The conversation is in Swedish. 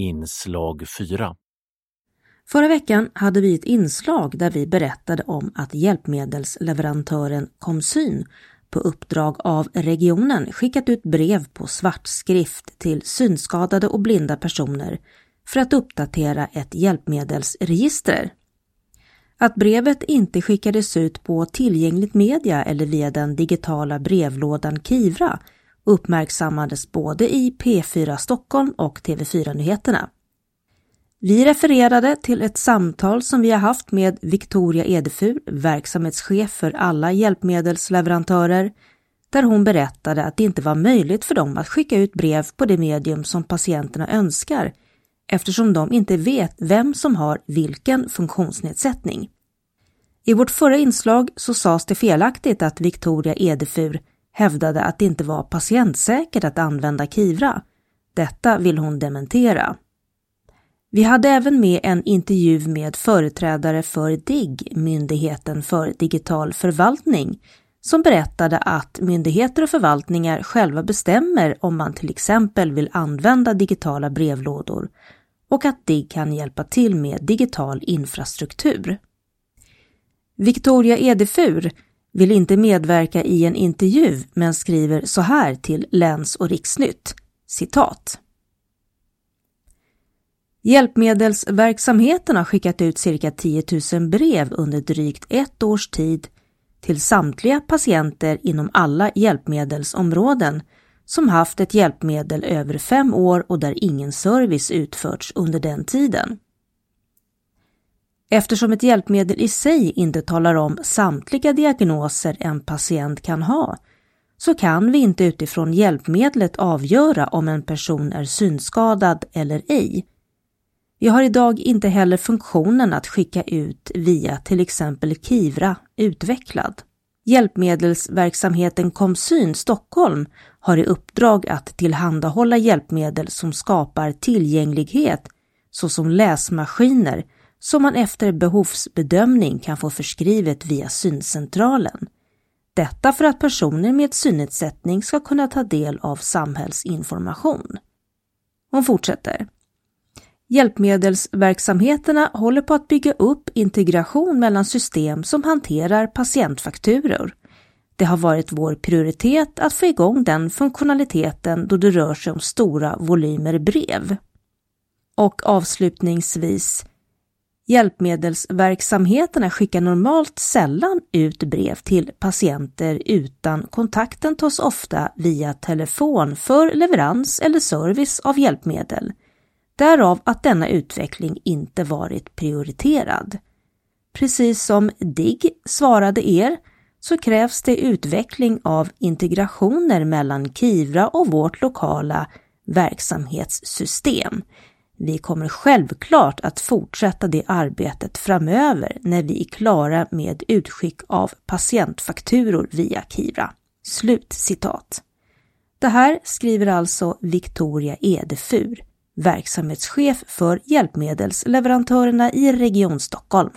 Inslag 4 Förra veckan hade vi ett inslag där vi berättade om att hjälpmedelsleverantören Komsyn på uppdrag av regionen skickat ut brev på svartskrift till synskadade och blinda personer för att uppdatera ett hjälpmedelsregister. Att brevet inte skickades ut på tillgängligt media eller via den digitala brevlådan Kivra uppmärksammades både i P4 Stockholm och TV4 Nyheterna. Vi refererade till ett samtal som vi har haft med Victoria Edefur, verksamhetschef för alla hjälpmedelsleverantörer, där hon berättade att det inte var möjligt för dem att skicka ut brev på det medium som patienterna önskar eftersom de inte vet vem som har vilken funktionsnedsättning. I vårt förra inslag så sades det felaktigt att Victoria Edefur hävdade att det inte var patientsäkert att använda Kivra. Detta vill hon dementera. Vi hade även med en intervju med företrädare för DIGG, Myndigheten för digital förvaltning, som berättade att myndigheter och förvaltningar själva bestämmer om man till exempel vill använda digitala brevlådor och att DIGG kan hjälpa till med digital infrastruktur. Victoria Edefur vill inte medverka i en intervju men skriver så här till Läns och riksnytt, citat. Hjälpmedelsverksamheten har skickat ut cirka 10 000 brev under drygt ett års tid till samtliga patienter inom alla hjälpmedelsområden som haft ett hjälpmedel över fem år och där ingen service utförts under den tiden. Eftersom ett hjälpmedel i sig inte talar om samtliga diagnoser en patient kan ha så kan vi inte utifrån hjälpmedlet avgöra om en person är synskadad eller ej. Vi har idag inte heller funktionen att skicka ut via till exempel Kivra utvecklad. Hjälpmedelsverksamheten Komsyn Stockholm har i uppdrag att tillhandahålla hjälpmedel som skapar tillgänglighet såsom läsmaskiner som man efter behovsbedömning kan få förskrivet via syncentralen. Detta för att personer med synnedsättning ska kunna ta del av samhällsinformation. Hon fortsätter. Hjälpmedelsverksamheterna håller på att bygga upp integration mellan system som hanterar patientfakturor. Det har varit vår prioritet att få igång den funktionaliteten då det rör sig om stora volymer brev. Och avslutningsvis, Hjälpmedelsverksamheterna skickar normalt sällan ut brev till patienter utan kontakten tas ofta via telefon för leverans eller service av hjälpmedel. Därav att denna utveckling inte varit prioriterad. Precis som DIGG svarade er så krävs det utveckling av integrationer mellan Kivra och vårt lokala verksamhetssystem. Vi kommer självklart att fortsätta det arbetet framöver när vi är klara med utskick av patientfakturor via Kivra. Slut citat. Det här skriver alltså Victoria Edefur, verksamhetschef för hjälpmedelsleverantörerna i Region Stockholm.